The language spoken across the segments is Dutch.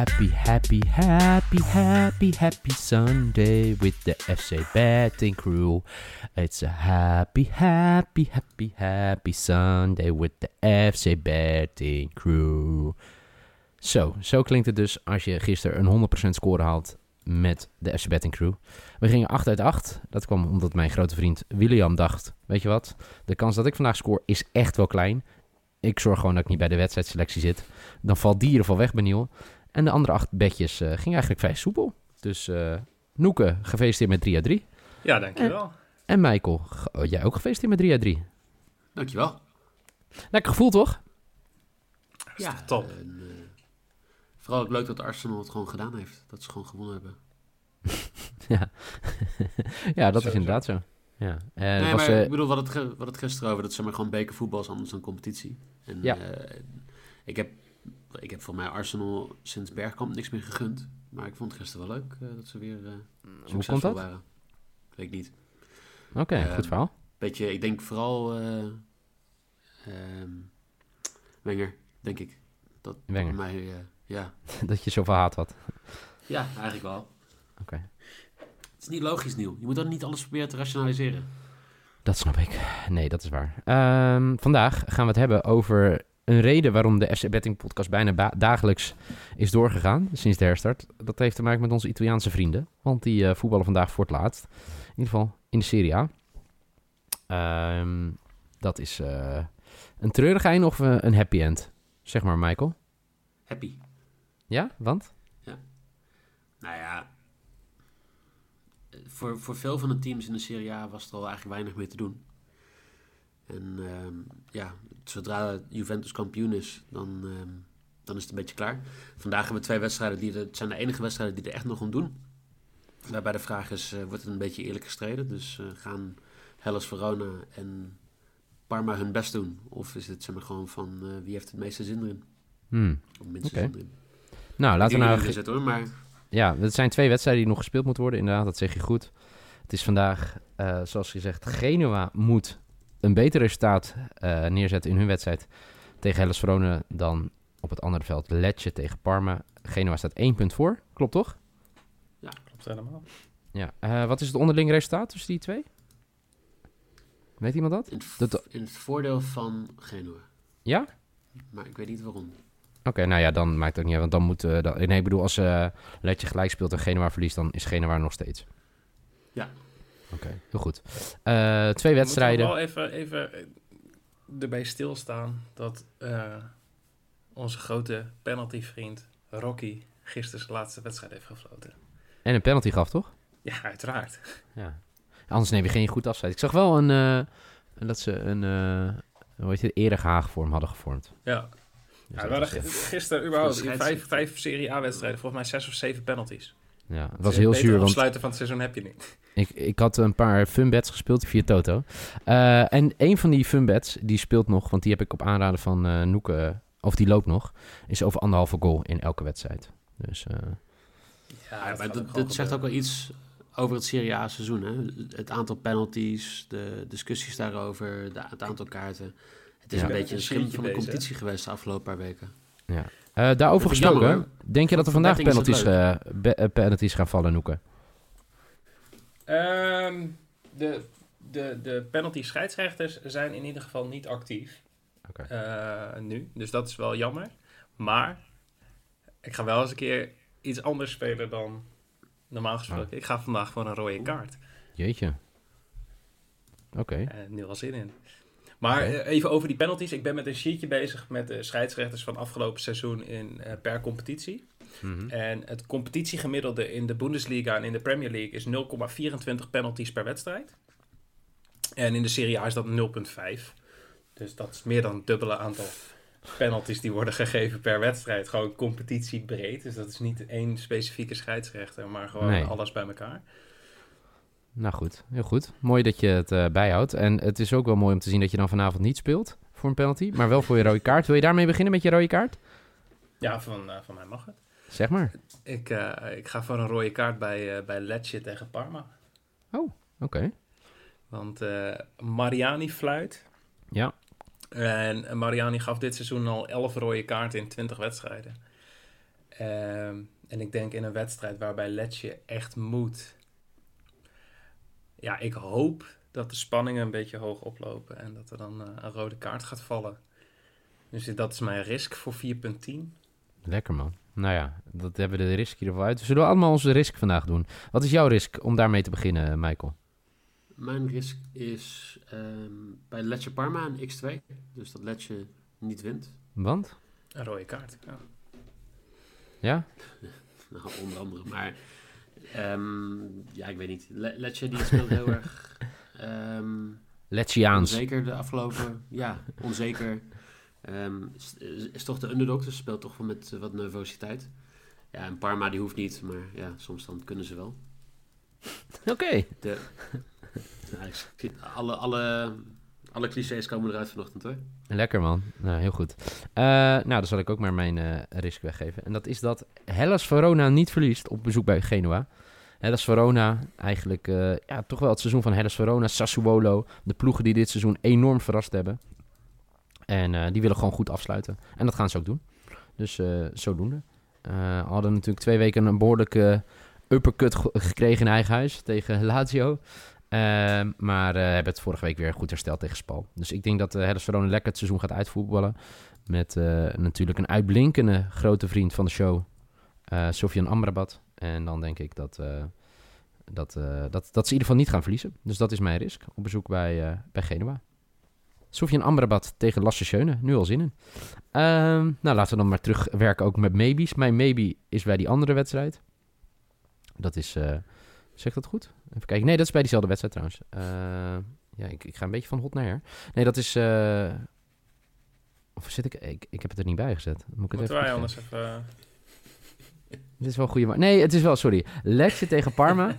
Happy, happy, happy, happy, happy Sunday with the FC Betting Crew. It's a happy, happy, happy, happy Sunday with the FC Betting Crew. Zo, zo klinkt het dus als je gisteren een 100% score haalt met de FC Betting Crew. We gingen 8 uit 8. Dat kwam omdat mijn grote vriend William dacht, weet je wat, de kans dat ik vandaag score is echt wel klein. Ik zorg gewoon dat ik niet bij de wedstrijdselectie zit. Dan valt die in ieder geval weg Niel. En de andere acht bedjes uh, gingen eigenlijk vrij soepel. Dus uh, Noeke, gefeliciteerd met 3 uit 3. Ja, dankjewel. En, en Michael, oh, jij ook gefeliciteerd met 3 uit 3. Dankjewel. Lekker gevoel, toch? Ja, top. En, uh, vooral ook leuk dat Arsenal het gewoon gedaan heeft. Dat ze gewoon gewonnen hebben. ja. ja, dat zo, is inderdaad zo. Ja. Uh, nee, was, maar uh, ik bedoel, wat het, wat het gisteren over, dat ze maar gewoon bekervoetbal is anders dan competitie. En ja. uh, ik heb, ik heb voor mij Arsenal sinds Bergkamp niks meer gegund. Maar ik vond het gisteren wel leuk dat ze weer Hoe komt dat? waren. Weet ik niet. Oké, okay, goed verhaal. Beetje, ik denk vooral um, Wenger, denk ik. Dat Wenger. Voor mij, ja. dat je zoveel haat had. Ja, eigenlijk wel. Oké. Okay. Het is niet logisch, Nieuw. Je moet dan niet alles proberen te rationaliseren. Dat snap ik. Nee, dat is waar. Um, vandaag gaan we het hebben over een reden waarom de FC Betting podcast bijna dagelijks is doorgegaan sinds de herstart. Dat heeft te maken met onze Italiaanse vrienden. Want die uh, voetballen vandaag voor het laatst. In ieder geval in de Serie A. Um, dat is uh, een treurig einde of uh, een happy end? Zeg maar, Michael. Happy. Ja, want? Ja. Nou ja, voor, voor veel van de teams in de Serie A was er al eigenlijk weinig meer te doen. En um, ja, zodra Juventus kampioen is, dan, um, dan is het een beetje klaar. Vandaag hebben we twee wedstrijden, die het zijn de enige wedstrijden die er echt nog om doen. Daarbij de vraag is, uh, wordt het een beetje eerlijk gestreden? Dus uh, gaan Hellas Verona en Parma hun best doen? Of is het zeg maar, gewoon van uh, wie heeft het meeste zin erin? Hmm. Of minste okay. zin erin? Nou, laten we nou... Gezet, hoor, maar... Ja, het zijn twee wedstrijden die nog gespeeld moeten worden, inderdaad, dat zeg je goed. Het is vandaag, uh, zoals gezegd, Genua moet een beter resultaat uh, neerzetten in hun wedstrijd tegen Hellas Verona dan op het andere veld Lecce tegen Parma. Genua staat één punt voor, klopt toch? Ja, klopt helemaal. Ja, uh, wat is het onderling resultaat tussen die twee? Weet iemand dat? In dat... in het voordeel van Genua. Ja? Maar ik weet niet waarom. Oké, okay, nou ja, dan maakt het ook niet uit. Want dan moet... Uh, dan, nee, ik bedoel, als uh, Letje gelijk speelt en Genua verliest... dan is Genua nog steeds. Ja. Oké, okay, heel goed. Uh, twee wedstrijden. Ik wel even, even erbij stilstaan... dat onze grote penaltyvriend Rocky... gisteren zijn laatste wedstrijd heeft gefloten. En een penalty gaf, toch? Ja, uiteraard. Ja. Anders neem je geen goed afscheid. Ik zag wel een... dat ze een... hoe heet het? Eregehaagvorm hadden gevormd. Ja, ja, we hadden gisteren überhaupt in vijf, vijf Serie A-wedstrijden, volgens mij zes of zeven penalties. Ja, het was heel zuur. Want sluiten van het seizoen heb je niet. Ik, ik had een paar funbets gespeeld via Toto. Uh, en een van die funbets, die speelt nog, want die heb ik op aanraden van uh, Noeke, of die loopt nog, is over anderhalve goal in elke wedstrijd. Dus, uh, ja, ja maar dit zegt ook wel iets over het Serie A-seizoen. Hè? Het aantal penalties, de discussies daarover, de, het aantal kaarten. Het is ja. een beetje een schim van de competitie geweest de afgelopen paar weken. Ja. Uh, daarover gesproken, jammer, denk je dat er vandaag penalties, uh, be, penalties gaan vallen, Noeke? Um, de, de, de penalty scheidsrechters zijn in ieder geval niet actief. Okay. Uh, nu, dus dat is wel jammer. Maar ik ga wel eens een keer iets anders spelen dan normaal gesproken. Oh. Ik ga vandaag gewoon een rode kaart. Jeetje. Oké. Okay. nu al zin in. Maar okay. even over die penalties. Ik ben met een sheetje bezig met de scheidsrechters van afgelopen seizoen in, uh, per competitie. Mm -hmm. En het competitiegemiddelde in de Bundesliga en in de Premier League is 0,24 penalties per wedstrijd. En in de Serie A is dat 0,5. Dus dat is meer dan het dubbele aantal penalties die worden gegeven per wedstrijd. Gewoon competitiebreed. Dus dat is niet één specifieke scheidsrechter, maar gewoon Nee. alles bij elkaar. Nou goed, heel goed. Mooi dat je het eh, bijhoudt. En het is ook wel mooi om te zien dat je dan vanavond niet speelt voor een penalty, maar wel voor je rode kaart. Wil je daarmee beginnen met je rode kaart? Ja, van, eh, van mij mag het. Zeg maar. Ik, eh, ik ga voor een rode kaart bij, bij Lecce tegen Parma. Oké. Want Mariani fluit. Ja. En Mariani gaf dit seizoen al 11 rode kaarten in 20 wedstrijden. Ehm, en ik denk in een wedstrijd waarbij Lecce echt moet. Ja, ik hoop dat de spanningen een beetje hoog oplopen en dat er dan eh, een rode kaart gaat vallen. Dus dat is mijn risk voor 4.10. Lekker man. Nou ja, dat hebben we de risk ieder geval uit. We zullen allemaal onze risk vandaag doen. Wat is jouw risk om daarmee te beginnen, Michael? Mijn risk is ehm, bij Lecce Parma een x2. Dus dat Lecce niet wint. Want? Een rode kaart. Ja. Ja? Nou, onder andere. Maar ehm, ja, ik weet niet. Le Lecce die speelt heel erg ehm, Letchiaans. onzeker de afgelopen... Ja, onzeker. Ehm, is, is toch de underdog, dus speelt toch wel met eh, wat nervositeit. Ja, en Parma die hoeft niet, maar ja, soms dan kunnen ze wel. Oké. De, zie- alle, alle, alle clichés komen eruit vanochtend hoor. Lekker man. Nou, heel goed. Eh, nou, dan zal ik ook maar mijn eh, risk weggeven. En dat is dat Hellas Verona niet verliest op bezoek bij Genua. Hellas Verona, eigenlijk eh, ja, toch wel het seizoen van Hellas Verona, Sassuolo. De ploegen die dit seizoen enorm verrast hebben. En die willen gewoon goed afsluiten. En dat gaan ze ook doen. Dus zodoende. Hadden natuurlijk twee weken een behoorlijke uppercut ge- gekregen in eigen huis tegen Lazio. Ehm, maar eh, hebben het vorige week weer goed hersteld tegen Spal. Dus ik denk dat uh, Hellas Verona lekker het seizoen gaat uitvoetballen. Met eh, natuurlijk een uitblinkende grote vriend van de show, Sofian Amrabat. En dan denk ik dat, dat, dat, dat ze in ieder geval niet gaan verliezen. Dus dat is mijn risk op bezoek bij, bij Genua. Sofian Amrabat tegen Lasse. Nu al zin in. Ehm, nou, laten we dan maar terugwerken ook met maybes. Mijn maybe is bij die andere wedstrijd. Dat is... zeg ik dat goed? Even kijken. Nee, dat is bij diezelfde wedstrijd trouwens. Eh, ja, ik, ik ga een beetje van hot naar her. Nee, dat is... eh, of zit ik, ik... Ik heb het er niet bij gezet. Moet ik het Moeten even wij anders even... eh, dit is wel een goede... Nee, het is wel... Sorry. Lecce tegen Parma.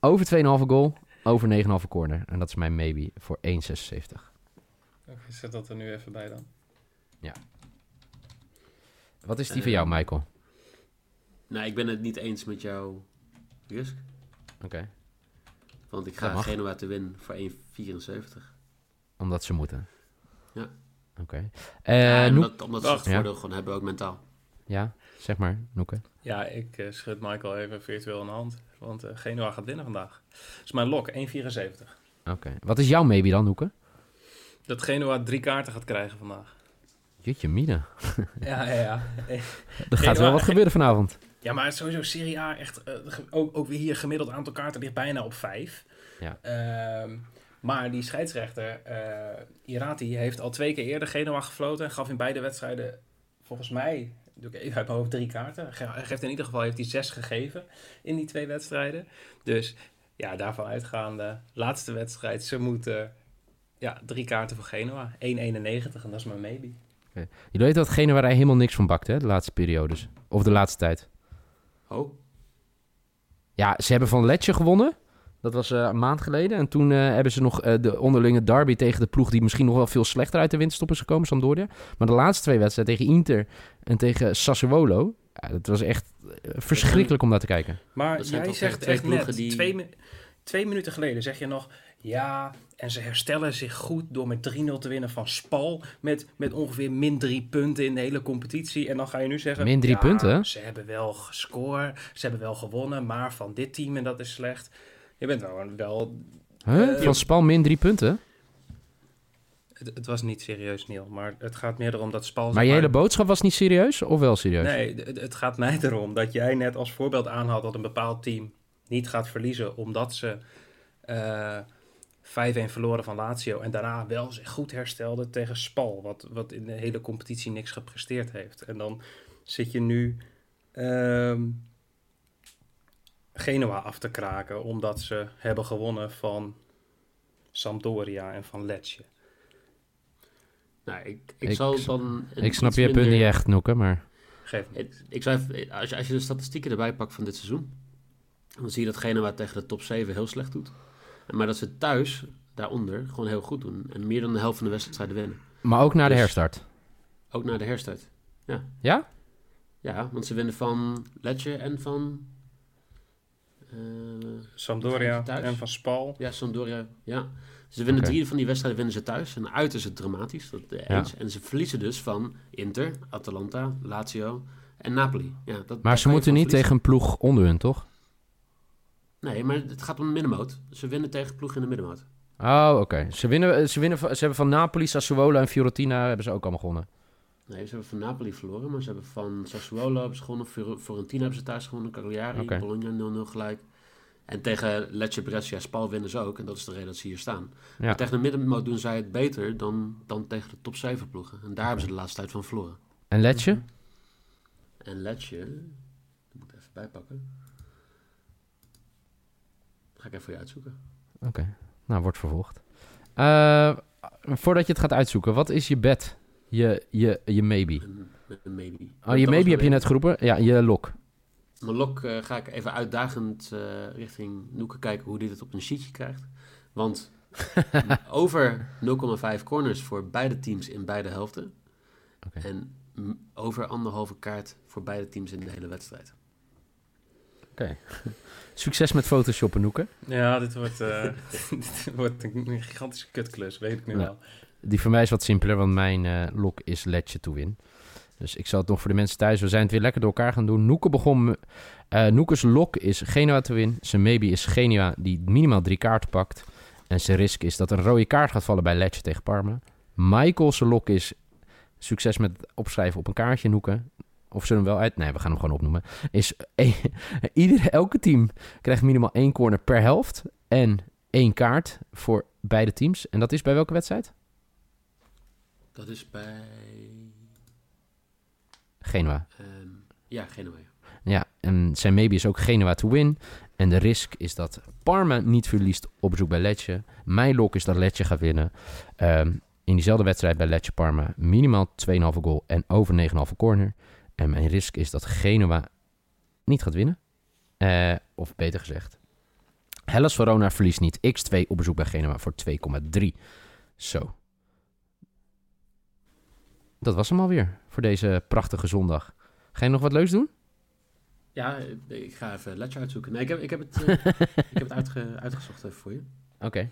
Over 2,5 goal. Over 9,5 corner. En dat is mijn maybe voor 1,76. Oké, zet dat er nu even bij dan. Wat is die voor jou, Michael? Nou, ik ben het niet eens met jouw risk. Oké. Want ik ga. Genoa te winnen voor 1,74. Omdat ze moeten. Ja. Oké. Eh en Noek- omdat, omdat ze het voordeel gewoon hebben, ook mentaal. Ja, zeg maar. Noeke. Ja, ik eh, schud Michael even virtueel in de hand. Want eh Genoa gaat winnen vandaag. Dus mijn lok, 1,74. Oké. Wat is jouw maybe dan, Noeke? Dat Genoa drie kaarten gaat krijgen vandaag. Jutje, mine. Ja, ja, ja. Er gaat wel wat gebeuren vanavond. Ja, maar sowieso Serie A echt... eh, ook, ook weer hier gemiddeld aantal kaarten ligt bijna op vijf. Ja. Ehm, maar die scheidsrechter, eh Irati, heeft al twee keer eerder Genoa gefloten. En gaf in beide wedstrijden, volgens mij, doe ik even uit mijn hoofd, drie kaarten. Ge- Hij geeft in ieder geval heeft hij zes gegeven in die twee wedstrijden. Dus ja, daarvan uitgaande, laatste wedstrijd, ze moeten... Ja, drie kaarten voor Genoa. 1,91 en dat is mijn maybe. Jullie weten dat Genua waar hij helemaal niks van bakt, hè? De laatste periodes. Of de laatste tijd. Oh, Ja, ze hebben van Letje gewonnen. Dat was eh, een maand geleden. En toen eh, hebben ze nog eh, de onderlinge derby tegen de ploeg... die misschien nog wel veel slechter uit de winterstop is gekomen, Sampdoria. Maar de laatste twee wedstrijden tegen Inter en tegen Sassuolo... Ja, dat was echt verschrikkelijk om naar te kijken. Maar jij toch zegt echt net, die- twee minuten geleden zeg je nog... Ja, en ze herstellen zich goed door met 3-0 te winnen van Spal... Met, met ongeveer min drie punten in de hele competitie. En dan ga je nu zeggen... Min drie ja, punten? Ze hebben wel gescoord, ze hebben wel gewonnen... maar van dit team en dat is slecht. Je bent wel... wel Huh? Eh, van Spal min drie punten? het, het was niet serieus, Neil. Maar het gaat meer erom dat Spal... Maar je hele boodschap was niet serieus? Of wel serieus? Nee, het, het gaat mij erom dat jij net als voorbeeld aanhaalt dat een bepaald team niet gaat verliezen omdat ze eh 5-1 verloren van Lazio en daarna wel zich goed herstelde tegen Spal, wat, wat in de hele competitie niks gepresteerd heeft. En dan zit je nu ehm Genoa af te kraken omdat ze hebben gewonnen van Sampdoria en van Lecce. Nou, ik, ik, Ik zal s- dan... Ik snap je punt minder- niet echt, Noeke, maar... Geef me. Ik, ik zou even, als, je, als je de statistieken erbij pakt van dit seizoen, dan zie je dat Genua tegen de top 7 heel slecht doet. Maar dat ze thuis, daaronder, gewoon heel goed doen. En meer dan de helft van de wedstrijden winnen. Maar ook na de Dus- herstart. Ook na de herstart. Ja? Ja, want ze winnen van Lecce en van... eh, Sampdoria en van Spal. ja, Sampdoria. Ja. Ze winnen drie van die wedstrijden winnen ze thuis. En uit is het dramatisch, dat eh, Ja. eens. En ze verliezen dus van Inter, Atalanta, Lazio en Napoli. Ja, dat, Maar ze moeten niet verliezen. tegen een ploeg onder hun, toch? Nee, maar het gaat om de middenmoot. Ze winnen tegen ploeg in de middenmoot. Oh, oké. Ze, winnen, ze, winnen, ze hebben van Napoli, Sassuolo en Fiorentina hebben ze ook allemaal gewonnen. Nee, ze hebben van Napoli verloren, maar ze hebben van Sassuolo hebben ze gewonnen, Fior- Fiorentina hebben ze thuis gewonnen, Cagliari, Oké. Bologna 0-0 gelijk. En tegen Lecce, Brescia, Spal winnen ze ook, en dat is de reden dat ze hier staan. Ja. Maar tegen de middenmoot doen zij het beter dan, dan tegen de top 7 ploegen. En daar hebben ze de laatste tijd van verloren. En? Mhm. En Lecce, dat moet ik even bijpakken. Ga ik even voor je uitzoeken. Oké. Nou, wordt vervolgd. Eh, voordat je het gaat uitzoeken, wat is je bet? Je, je, je maybe. Een, een maybe. Oh, je maybe heb je net geroepen? Ja, je lok. Mijn lok eh, ga ik even uitdagend eh, richting Noeke kijken hoe die het op een sheetje krijgt. Want over 0,5 corners voor beide teams in beide helften. En over anderhalve kaart voor beide teams in de hele wedstrijd. Succes met photoshoppen, Noeke. Ja, dit wordt, eh, dit wordt een gigantische kutklus, weet ik nu Ja. wel. Die voor mij is wat simpeler, want mijn eh, lok is Letje to win. Dus ik zal het nog voor de mensen thuis. We zijn het weer lekker door elkaar gaan doen. Noeke begon. eh Noekes lok is Genua te win. Zijn maybe is Genua die minimaal drie kaarten pakt. En zijn risk is dat een rode kaart gaat vallen bij Letje tegen Parma. Michael's lok is succes met het opschrijven op een kaartje, Noeke. Of zullen we hem wel uit? Nee, we gaan hem gewoon opnoemen. Is eh, ieder, elke team krijgt minimaal één corner per helft. En één kaart voor beide teams. En dat is bij welke wedstrijd? Dat is bij... Genua. ehm, ja, Genoa. ja. En zijn maybe is ook Genua to win. En de risk is dat Parma niet verliest op bezoek bij Lecce. Mijn lok is dat Lecce gaat winnen. Ehm, in diezelfde wedstrijd bij Lecce Parma minimaal 2,5 goal en over 9,5 corner. En mijn risk is dat Genua niet gaat winnen. Eh, of beter gezegd, Hellas Verona verliest niet. X2 op bezoek bij Genua voor 2,3. Zo. Dat was hem alweer voor deze prachtige zondag. Ga je nog wat leuks doen? Ja, ik ga even Lecce uitzoeken. Nee, ik heb, ik heb het, eh, ik heb het uitge- uitgezocht even voor je. Oké.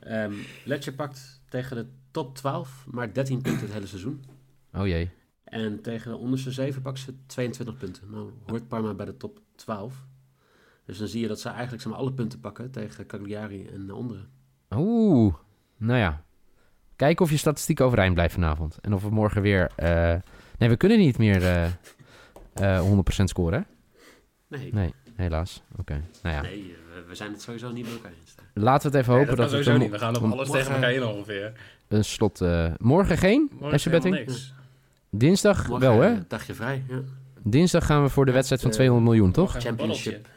Ehm Lecce pakt tegen de top 12 maar 13 punten het hele seizoen. Oh jee. En tegen de onderste 7 pakken ze 22 punten. Nou hoort Parma bij de top 12. Dus dan zie je dat ze eigenlijk zeg maar, alle punten pakken tegen Cagliari en de onderen. Oeh. Nou ja. Kijken of je statistiek overeind blijft vanavond. En of we morgen weer... eh, Nee, we kunnen niet meer eh, eh, 100% scoren, hè? Nee, nee, Nee, helaas. Oké. Nou ja. we, we zijn het sowieso niet met elkaar eens. Laten we het even Nee, hopen dat dat, het sowieso niet. We gaan op alles morgen- tegen elkaar in ongeveer. een slot... eh, morgen geen Morgen Betting? niks. Dinsdag Morgen, wel, hè? eh, dagje vrij, ja. Dinsdag gaan we voor de wedstrijd van eh, 200 miljoen, toch? Championship.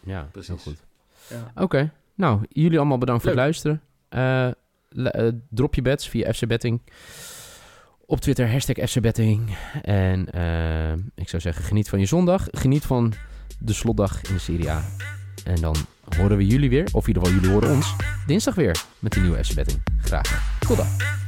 Ja, Precies. heel goed. Ja. Oké. Nou, jullie allemaal bedankt voor het luisteren. Eh, eh, drop je bets via FC Betting. Op Twitter, hashtag FC Betting. En eh, ik zou zeggen, geniet van je zondag. Geniet van de slotdag in de Serie A. En dan horen we jullie weer, of in ieder geval jullie horen ons, dinsdag weer met de nieuwe FC Betting. Graag. Tot dan.